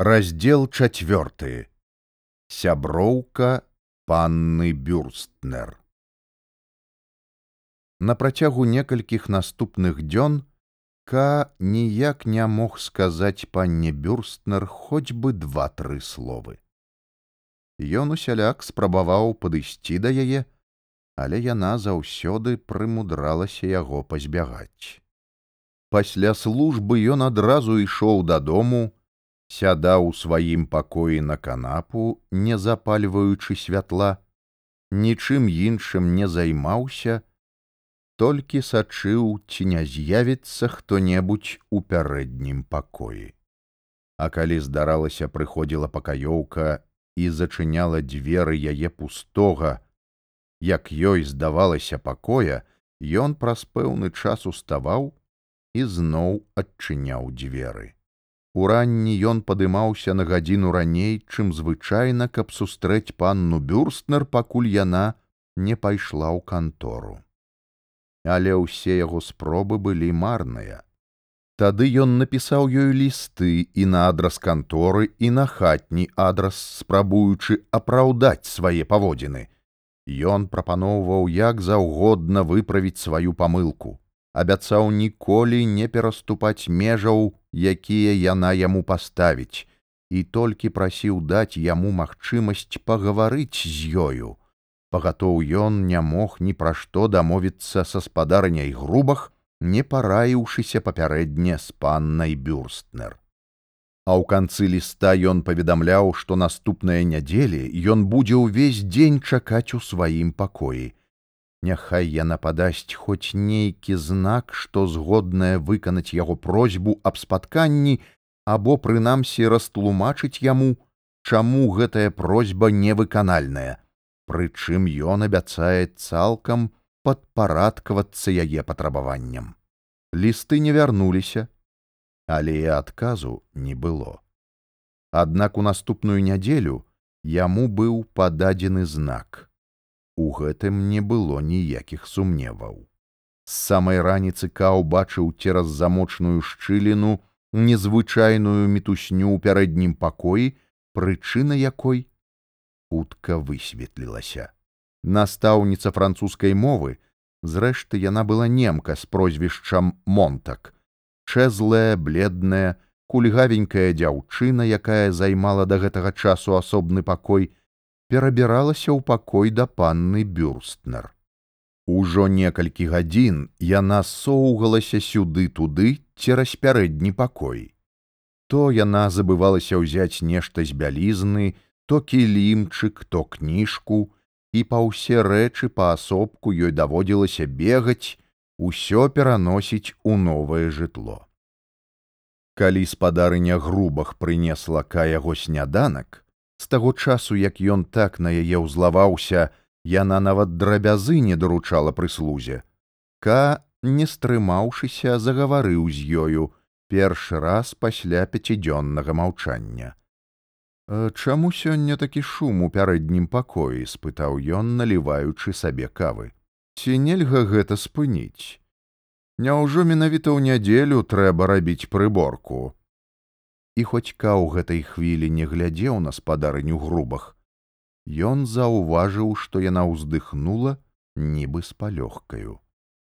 раздел чацвёрты сяброўка панны бюрстнер. На працягу некалькіх наступных дзён ка ніяк не мог сказаць панне бюрстнер хоць бы два-тры словы. Ён усяляк спрабаваў падысці да яе але яна заўсёды прымудралася яго пазбягаць. Пасля службы ён адразу ішоў дадому сядаў у сваім пакоі на канапу не запальваючы святла нічым іншым не займаўся толькі сачыў ці не з'явіцца хто-небудзь у пярэднім пакоі. А калі здаралася прыходзіла пакаёўка і зачыняла дзверы яе пустога як ёй здавалася пакоя ён праз пэўны час уставаў і зноў адчыняў дзверы Уранні ён падымаўся на гадзіну раней, чым звычайна, каб сустрэць панну бюрстнер, пакуль яна не пайшла ў кантору. Але ўсе яго спробы былі марныя. Тады ён напісаў ёй лісты і на адрас канторы і на хатні адрас, спрабуючы апраўдаць свае паводзіны. Ён прапаноўваў як заўгодна выправіць сваю памылку абяцаў ніколі не пераступаць межаў, якія яна яму паставіць, і толькі прасіў даць яму магчымасць пагаварыць з ёю. Пагатоў ён не мог ні пра што дамовіцца са спадарняй грубах, не параіўшыся папярэдне з паннай бюрстнер. А ў канцы ліста ён паведамляў, што наступныя нядзелі ён будзе ўвесь дзень чакаць у сваім пакоі Няхай яна падасць хоць нейкі знак, што згодная выканаць яго просьбу аб спатканні або прынамсі растлумачыць яму, чаму гэтая просьба невыканальная, прычым ён абяцае цалкам падпарадкавацца яе патрабаванням. Лісты не вярнуліся, але і адказу не было. Аднак у наступную нядзелю яму быў пададзены знак. У гэтым не было ніякіх сумневаў. З самай раніцы каў бачыў цераз замочную шчыліну незвычайную мітусню ў пярэднім пакоі, прычына якой хутка высветлілася. Настаўніца французскай мовы, зрэшты яна была немка з прозвішчам монтак, чэзлая, бледная, кульгавенькая дзяўчына, якая займала да гэтага часу асобны пакой, перабіралася ў пакой да панны бюрстнер. Ужо некалькі гадзін яна соўгалася сюды туды цераз пярэдні пакой. То яна забывалася ўзяць нешта з бялізны, то кілімчык, то кніжку, і па ўсе рэчы паасобку ёй даводзілася бегаць, усё пераносіць у новае жытло. Калі спадарыня грубах прынесла ка яго сняданак, З таго часу, як ён так на яе ўзлаваўся, яна нават драбязы не даручала прыслузе. Ка, не стрымаўшыся, загаварыў з ёю першы раз пасля пяцідзённага маўчання. Чаму сёння такі шум у пярэднім пакоі спытаў ён, наліваючы сабе кавы. Ці нельга гэта спыніць? Няўжо менавіта ў нядзелю трэба рабіць прыборку і хоць каў гэтай хвілі не глядзеў на спадарыню грубах. Ён заўважыў што яна ўздыхнула нібы з палёгкаю.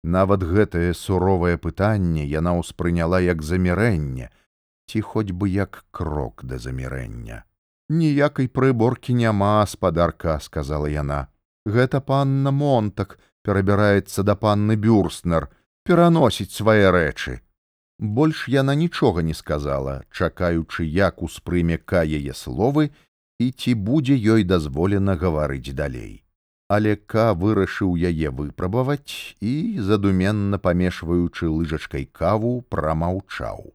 Нават гэтае суровае пытанне яна ўспрыняла як замірэнне ці хоць бы як крок да замірэння. Ніякай прыборкі няма спадарка сказала яна. Гэта панна монтак перабіраецца да панны бюрстнер пераносіць свае рэчы Больш яна нічога не сказала, чакаючы, як успрыме ка яе словы і ці будзе ёй дазволена гаварыць далей. Але ка вырашыў яе выпрабаваць і, задуменна памешваючы лыжачкай каву, прамаўчаў.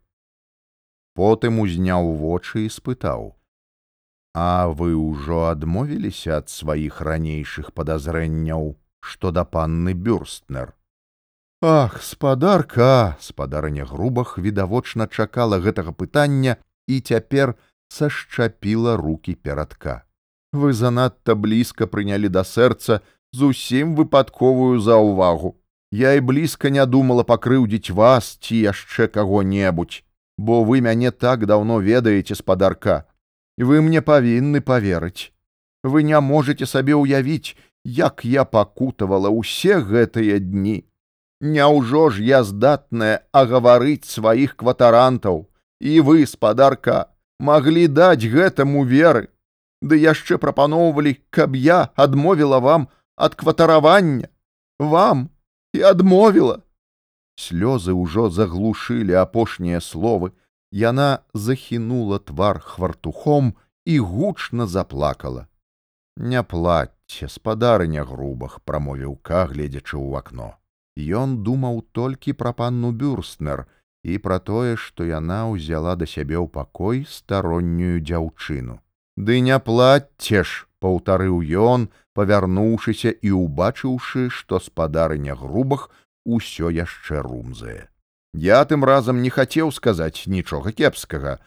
Потым узняў вочы і спытаў: « А вы ўжо адмовіліся ад сваіх ранейшых падазрэнняў, што да панны бюрстнер. Ах, спадарка, спадарня грубах відавочна чакала гэтага пытання і цяпер сашчапіла руки перадка. Вы занадта блізка прынялі да сэрца зусім выпадковую заўвагу. Я і блізка не думала пакрыўдзіць вас ці яшчэ каго-небудзь. бо вы мяне так даўно ведаеце спадарка вы мне павінны поверыць вы не можете сабе ўявіць як я пакутавала ўсе гэтыя дні Няўжо ж я здатная агаварыць сваіх кватарантаў і вы спадарка маглі даць гэтаму веры. Ды яшчэ прапаноўвалі каб я адмовіла вам ад кватаравання. Вам і адмовіла слёзы ўжо заглушылі апошнія словы. Яна захінула твар хвартухом і гучна заплакала. Не плацьце спадарыня грубах прамовіў ка гледзячы ў акно Ён думаў толькі пра панну бюрстнер і пра тое, што яна ўзяла да сябе ў пакой староннюю дзяўчыну. Ды не плацце ж, паўтарыў ён, павярнуўшыся і ўбачыўшы, што спадарыня грубах усё яшчэ румзае. Я тым разам не хацеў сказаць нічога кепскага.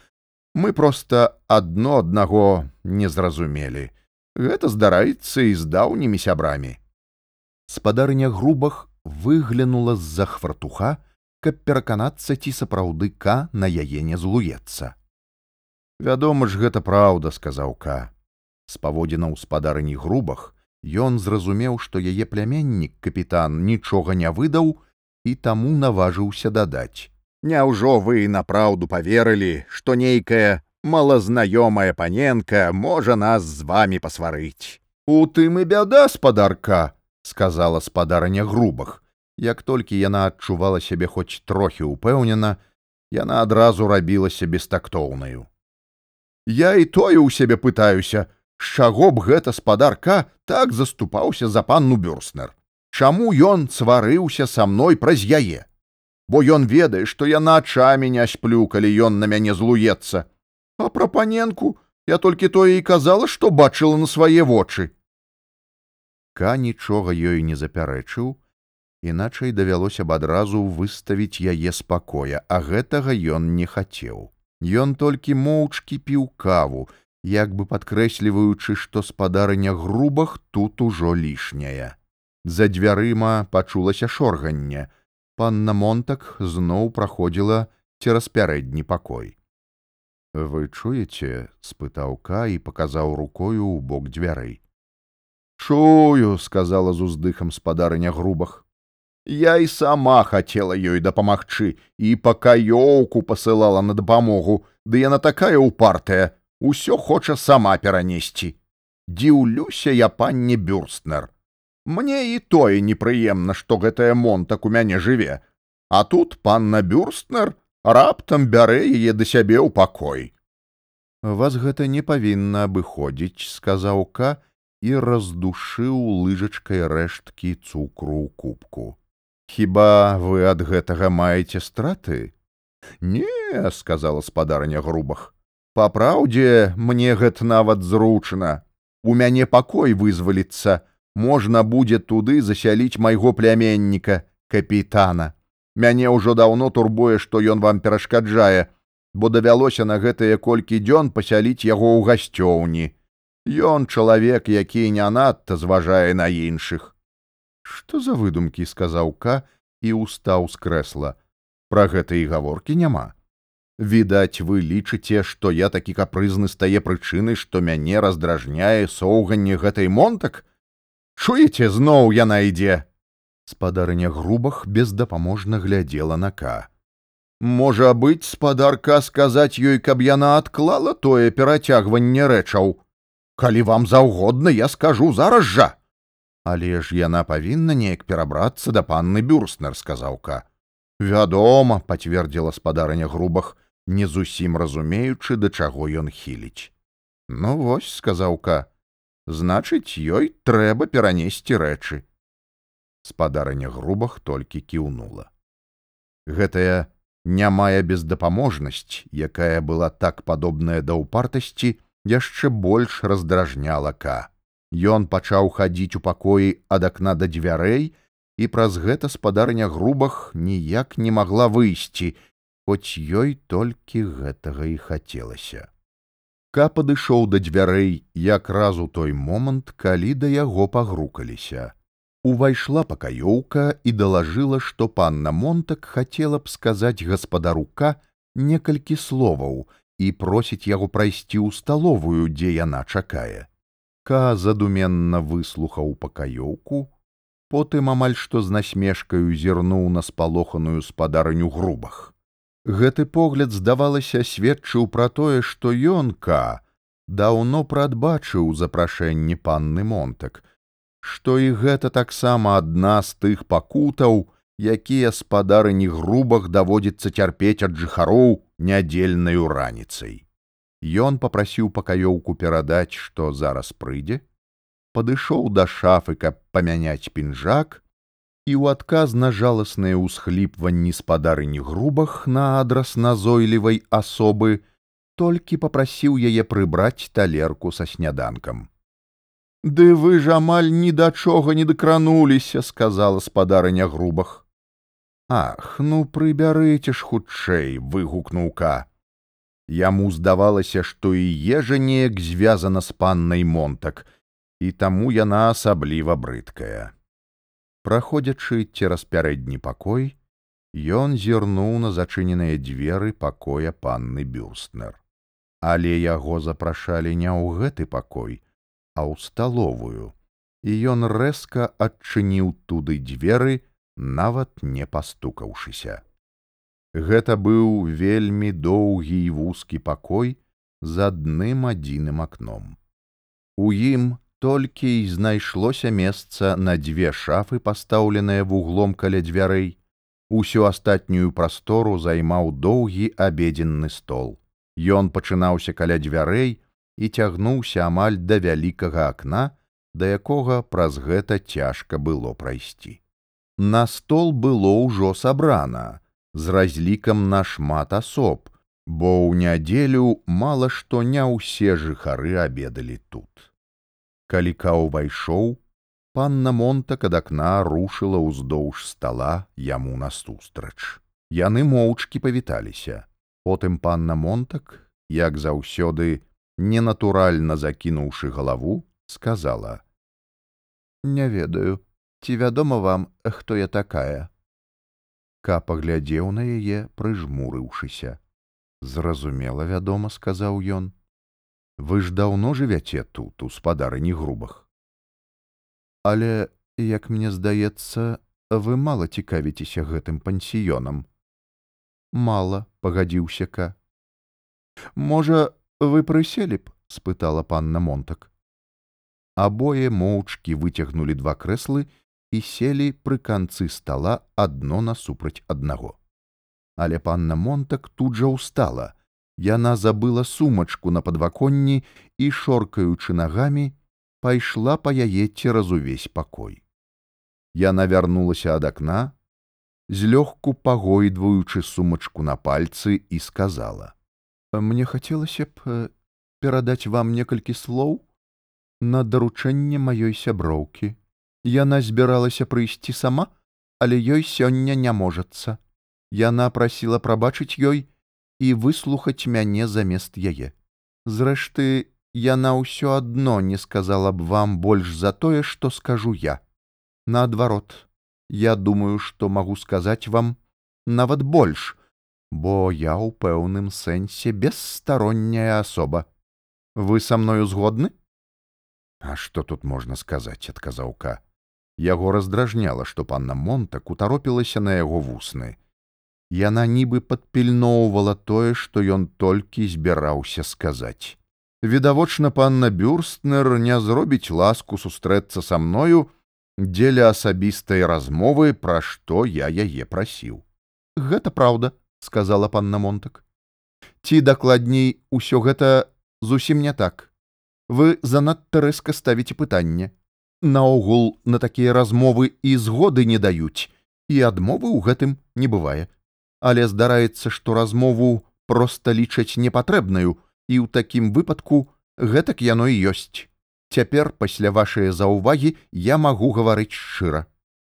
Мы проста адно аднаго не зразумелі. Гэта здараецца і з даўнімі сябрамі. Спадарыня грубах выглянула з-за хвартуха, каб пераканацца, ці сапраўды ка на яе не злуецца. Вядома ж, гэта праўда, сказаў ка. З паводзінаў спадарыні грубах ён зразумеў, што яе пляменнік капітан нічога не выдаў і таму наважыўся дадаць. Няўжо вы напраўду поверылі, што нейкая малазнаёмая паненка можа нас з вами пасварыць. У тым і бяда спадарка, сказала спадарня грубах як толькі яна адчувала сябе хоць трохі ўпэўнена яна адразу рабілася бестактоўнаю я і тое ў сябе пытаюся з чаго б гэта спадарка так заступаўся за панну бюрстнер чаму ён сварыўся са мной праз яе? Бо ён ведае што я начамі не сплю калі ён на мяне злуецца. А пра паненку я толькі тое і казала што бачыла на свае вочы Ка нічога ёй не запярэчыў, іначай давялося б адразу выставіць яе спакоя, а гэтага ён не хацеў. Ён толькі моўчкі піў каву, як бы падкрэсліваючы, што спадарыня грубах тут ужо лішняя. За дзвярыма пачулася шорганне. Панна Монтак зноў праходзіла цераз пярэдні пакой. Вы чуеце? — спытаў ка і паказаў рукою ў бок дзвярэй. Чую, сказала з уздыхам спадарыня грубах. Я і сама хацела ёй дапамагчы і пакаёўку пасылала на дапамогу, ды яна такая ўпартая, усё хоча сама перанесці. Дзіўлюся я панне бюрстнер. Мне і тое непрыемна, што гэтая монтак у мяне жыве. А тут панна бюрстнер раптам бярэ яе да сябе ў пакой. Вас гэта не павінна абыходзіць, сказаў ка, і раздушыў лыжачкай рэшткі цукру ў кубку. Хіба вы ад гэтага маеце страты? Не, сказала спадарня грубах. Па праўдзе, мне гэта нават зручна. У мяне пакой вызваліцца, можна будзе туды засяліць майго пляменніка, капітана. Мяне ўжо даўно турбуе, што ён вам перашкаджае, бо давялося на гэтыя колькі дзён пасяліць яго ў гасцёўні. Ён чалавек, які не надта зважае на іншых. Што за выдумкі сказаў ка і устаў з крэсла. Пра гэта і гаворкі няма. Відаць, вы лічыце, што я такі капрызны стае прычыны, што мяне раздражняе соўганне гэтай монтак. Чуеце, зноў яна ідзе. Спадарыня грубах бездапаможна глядзела на ка. Можа быць, спадарка сказаць ёй, каб яна адклала тое перацягванне рэчаў калі вам заўгодна я скажу зараз жа але ж яна павінна неяк перабрацца да панны бюрстнер сказаў ка. Вядома пацвердзіла спадарыня грубах не зусім разумеючы да чаго ён хіліць. Ну вось сказаў ка значыць ёй трэба перанесці рэчы спадарыня грубах толькі кіўнула. Гэтая нямая бездапаможнасць якая была так падобная да ўпартасці яшчэ больш раздражняла ка. Ён пачаў хадзіць у пакоі ад акна да дзвярэй, і праз гэта спадарня грубах ніяк не магла выйсці, хоць ёй толькі гэтага і хацелася. Ка падышоў да дзвярэй якраз у той момант, калі да яго пагрукаліся. Увайшла пакаёўка і далажыла, што панна Монтак хацела б сказаць гаспадарука, некалькі словаў і просіць яго прайсці ў сталовую, дзе яна чакае. Ка задуменна выслухаў пакаёўку, потым амаль што з насмешкаю зірнуў на спалоханую спадарню грубах. Гэты погляд, здавалася, сведчыў пра тое, што ён ка даўно прадбачыў запрашэнне панны монтак, што і гэта таксама адна з тых пакутаў, якія спадарыні грубах даводзіцца цярпець ад жыхароў нядзельнаю раніцай. Ён попрасіў пакаёўку перадаць, што зараз прыйдзе, падышоў да шафы, каб памяняць пінжак, і ў адказ на жаласныя ўсхліпванні спадарыні грубах на адрас назойлівай асобы толькі попрасіў яе прыбраць талерку са сняданкам. Ды вы ж амаль ні да чога не дакрануліся, сказала спадарыня грубах. Ах, ну прыбярыце ж хутчэй, выгукнуў ка. Яму здавалася, што і ежа неяк звязана з паннай монтак, і таму яна асабліва брыдкая. Праходзячы цераз пярэдні пакой, ён зірнуў на зачыненыя дзверы пакоя панны бюстнер. Але яго запрашалі не ў гэты пакой, а ў сталовую, і ён рэзка адчыніў туды дзверы, нават не пастукаўшыся. Гэта быў вельмі доўгі і вузкі пакой з адным адзіным акном. У ім толькі і знайшлося месца на дзве шафы, пастаўленыя вуглом каля дзвярэй. Усю астатнюю прастору займаў доўгі абедзенны стол. Ён пачынаўся каля дзвярэй і цягнуўся амаль да вялікага акна, да якога праз гэта цяжка было прайсці. На стол было ўжо сабрана з разлікам на шмат асоб, бо ў нядзелю мала што не ўсе жыхары абедалі тут. Калі каў увайшоў, панна монтак ад акна рушыла ўздоўж стала яму насустрач. Яны моўчкі павіталіся. Потым панна монтак, як заўсёды, ненатуральна закінуўшы галаву, сказала: « Не ведаю, ці вядома вам, хто я такая. Ка паглядзеў на яе, прыжмурыўшыся. Зразумела, вядома, сказаў ён. Вы ж даўно жывяце тут у спадарыні грубах. Але, як мне здаецца, вы мала цікавіцеся гэтым пансіёнам. Мала, пагадзіўся ка. Можа, вы прыселі б, спытала панна монтак. Абое моўчкі выцягнулі два крэслы і селі пры канцы стала адно насупраць аднаго. Але панна монтак тут жа ўстала, Яна забыла сумачку на падваконні і, шоркаючы нагамі, пайшла па яе цераз увесь пакой. Яна вярнулася ад акна, злёгку пагойдваючы сумачку на пальцы і сказала: « Мне хацелася б э, перадаць вам некалькі слоў на даручэнне маёй сяброўкі. Яна збіралася прыйсці сама, але ёй сёння не можацца. Яна прасіла прабачыць ёй, і выслухаць мяне замест яе. Зрэшты, яна ўсё адно не сказала б вам больш за тое, што скажу я. Наадварот, я думаю, што магу сказаць вам нават больш, бо я ў пэўным сэнсе бесстаронняя асоба. Вы са мною згодны? А што тут можна сказаць, адказаў ка. Яго раздражняла, што панна Монта кутаропілася на яго вусны. Яна нібы падпільноўвала тое, што ён толькі збіраўся сказаць. Відавочна, панна бюрстнер не зробіць ласку сустрэцца са мною дзеля асабістай размовы, пра што я яе прасіў. Гэта праўда, сказала панна монтак. Ці дакладней усё гэта зусім не так. Вы занадта рэзка ставіце пытанне. Наогул на такія размовы і згоды не даюць, і адмовы ў гэтым не бывае але здараецца, што размову проста лічаць непатрэбнаю і ў такім выпадку гэтак яно і ёсць. Цяпер пасля вашыя заўвагі я магу гаварыць шчыра.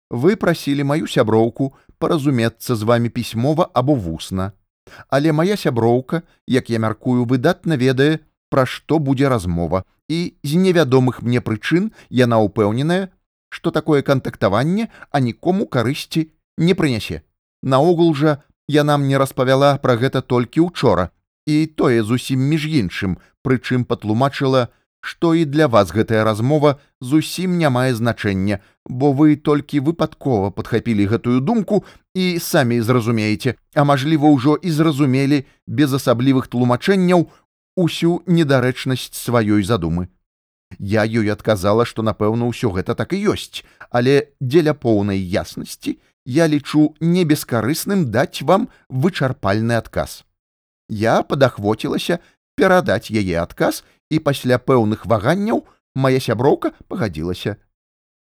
Вы прасілі маю сяброўку паразумецца з вами пісьмова або вусна. Але моя сяброўка, як я мяркую, выдатна ведае, пра што будзе размова, і з невядомых мне прычын яна ўпэўненая, што такое кантактаванне, а нікому карысці не прынясе. Наогул жа Яна мне распавяла пра гэта толькі учора, і тое зусім між іншым, прычым патлумачыла, што і для вас гэтая размова зусім не мае значэння, бо вы толькі выпадкова падхапілі гэтую думку і самі зразумееце, а мажліва, ўжо і зразумелі без асаблівых тлумачэнняў усю недарэчнасць сваёй задумы. Я ёй адказала, што напэўна ўсё гэта так і ёсць, але дзеля поўнай яснасці я лічу небескарысным даць вам вычарпальны адказ. Я падахвоцілася перадаць яе адказ і пасля пэўных ваганняў моя сяброўка пагадзілася.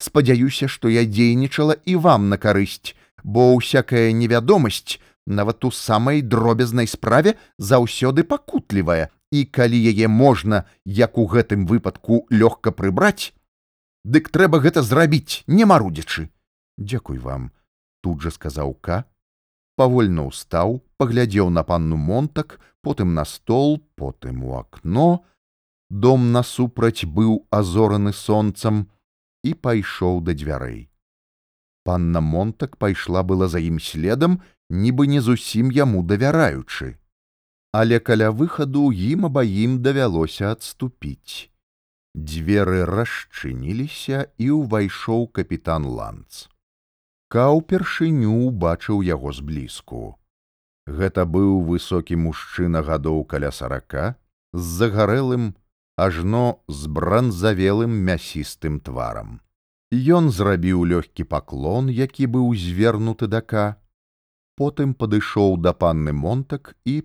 Спадзяюся, што я дзейнічала і вам на карысць, бо ўсякая невядомасць, нават у самай дробязнай справе заўсёды пакутлівая, і калі яе можна, як у гэтым выпадку лёгка прыбраць, дык трэба гэта зрабіць, не марудзячы. Дзякуй вам, тут жа сказаў К, павольна ўстаў, паглядзеў на панну Монтак, потым на стол, потым у акно, Дом насупраць быў азораны сонцам і пайшоў да дзвярэй. Панна Монтак пайшла была за ім следам, нібы не зусім яму давяраючы. Але каля выхаду ім абаім давялося адступіць. Дзверы расчыніліся і ўвайшоў капітан Ланц. Ка ўпершыню убачыў яго зблізку. Гэта быў высокі мужчына гадоў каля сарака з загарэлым ажно з бранзавелым мясістым тварам. Ён зрабіў лёгкі паклон, які быў звернуты дака. Потым падышоў да панны монтак і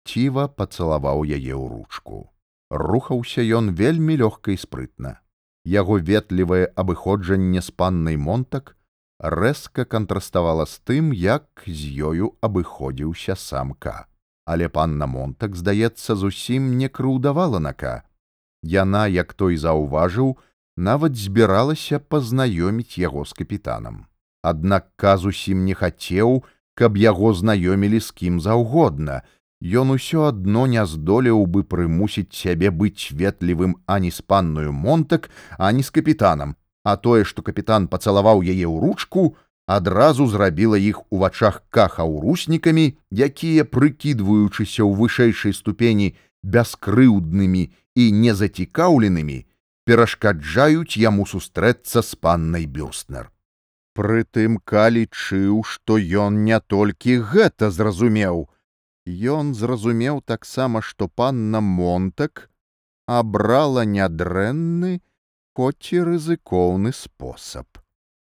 падцціва пацалаваў яе ў ручку. Рухаўся ён вельмі лёгка і спрытна. Яго ветлівае абыходжанне з паннай монтак рэзка кантраставала з тым, як з ёю абыходзіўся самка. Але панна монтак, здаецца, зусім не крыўдавала нака. Яна, як той заўважыў, нават збіралася пазнаёміць яго з капітанам. Аднак каз усім не хацеў, каб яго знаёмілі з кім заўгодна. Ён усё адно не здолеў бы прымусіць сябе быць ветлівым ані з панную монтак, ані з капітанам, а тое, што капітан пацалаваў яе ў ручку, адразу зрабіла іх у вачах кахаўруснікамі, якія, прыкідваючыся ў вышэйшай ступені бяскрыўднымі і незацікаўленымі перашкаджаюць яму сустрэцца з паннай бюстнер. Прытым калічыў, што ён не толькі гэта зразумеў. Ён зразумеў таксама, што панна Монтак абрала нядрэнны, хоць і рызыкоўны спосаб.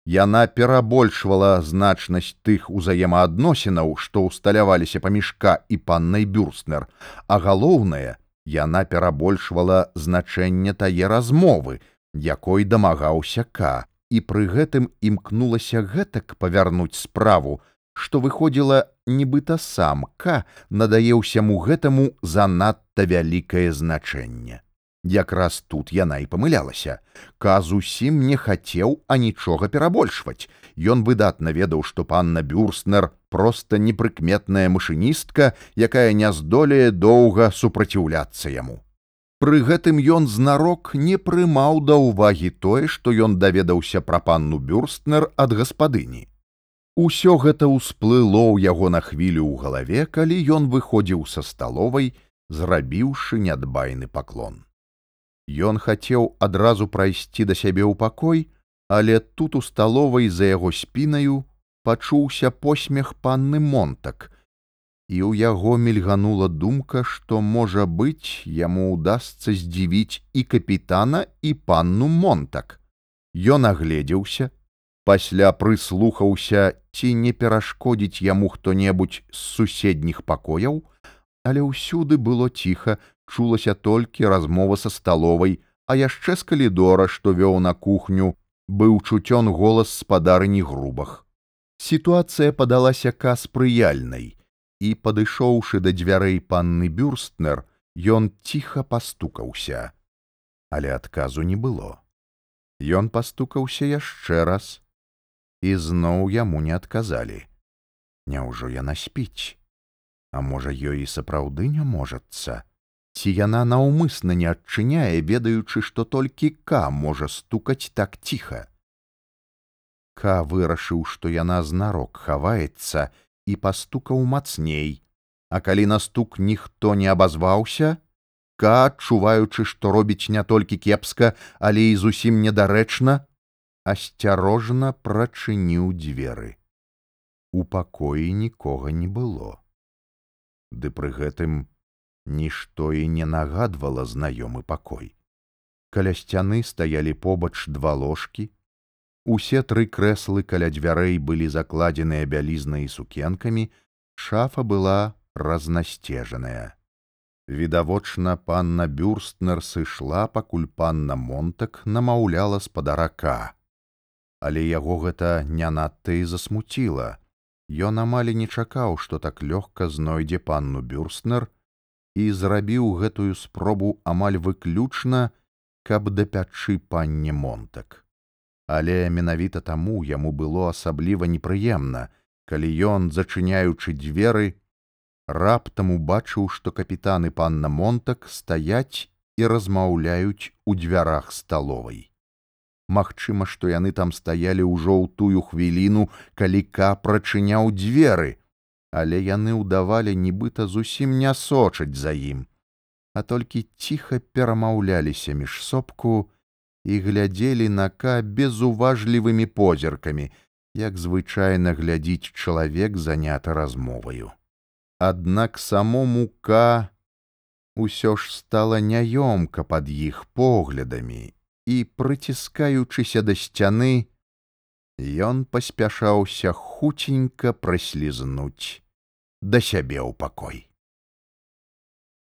Яна перабольшвала значнасць тых узаемаадносінаў, што ўсталяваліся паміжка і паннай бюрстнер, а галоўнае, яна перабольшвала значэнне тае размовы, якой дамагаўся К, і пры гэтым імкнулася гэтак павярнуць справу, што выходзіла нібыта сам К надае ўсяму гэтаму занадта вялікае значэнне. Якраз тут яна і памылялася. Ка зусім не хацеў анічога перабольшваць. Ён выдатна ведаў, што панна Бюрстнер проста непрыкметная машыністка, якая не здолее доўга супраціўляцца яму. Пры гэтым ён знарок не прымаў да ўвагі тое, што ён даведаўся пра панну Бюрстнер ад гаспадыні. Усё гэта ўсплыло ў яго на хвілю ў галаве, калі ён выходзіў са сталовай, зрабіўшы нядбайны паклон. Ён хацеў адразу прайсці да сябе ў пакой, але тут у сталовай за яго спінаю пачуўся посмех панны монтак, і ў яго мільганула думка, што можа быць, яму ўдасца здзівіць і капітана і панну монтак. Ён агледзеўся, пасля прыслухаўся, ці не перашкодзіць яму хто-небудзь з суседніх пакояў, але ўсюды было ціха, чулася толькі размова са сталовай, а яшчэ з калідора, што вёў на кухню, быў чуцён голас спадарыні грубах. Сітуацыя падалася ка спрыяльнай, і, падышоўшы да дзвярэй панны бюрстнер, ён ціха пастукаўся, але адказу не было. Ён пастукаўся яшчэ раз, і зноў яму не адказалі. Няўжо яна спіць, А можа, ёй і сапраўды не можацца? Ці яна наўмысна не адчыняе, ведаючы, што толькі К можа стукаць так ціха. К вырашыў, што яна знарок хаваецца і пастукаў мацней, а калі на стук ніхто не абазваўся, Ка, адчуваючы, што робіць не толькі кепска, але і зусім недарэчна, асцярожна прачыніў дзверы. У пакоі нікога не было. Ды пры гэтым нішто і не нагадвала знаёмы пакой. Каля сцяны стаялі побач два ложкі. Усе тры крэслы каля дзвярэй былі закладзеныя бялізнай і сукенкамі, шафа была разнасцежаная. Відавочна, панна бюрстнер сышла, пакуль панна монтак намаўляла спадарака. Але яго гэта не надта і засмуціла. Ён амаль не чакаў, што так лёгка знойдзе панну бюрстнер і зрабіў гэтую спробу амаль выключна, каб дапячы панне монтак. Але менавіта таму яму было асабліва непрыемна, калі ён, зачыняючы дзверы, раптам убачыў, што капітаны панна монтак стаяць і размаўляюць у дзвярах сталовай. Магчыма, што яны там стаялі ўжо ў тую хвіліну, калі ка прачыняў дзверы, але яны ўдавалі нібыта зусім не сочаць за ім, а толькі ціха перамаўляліся між сопку і глядзелі на ка безуважлівымі позіркамі, як звычайна глядзіць чалавек заняты размоваю. Аднак самому К усё ж стала няёмка пад іх поглядамі і, прыціскаючыся да сцяны, ён паспяшаўся хуценька праслізнуць да сябе ў пакой.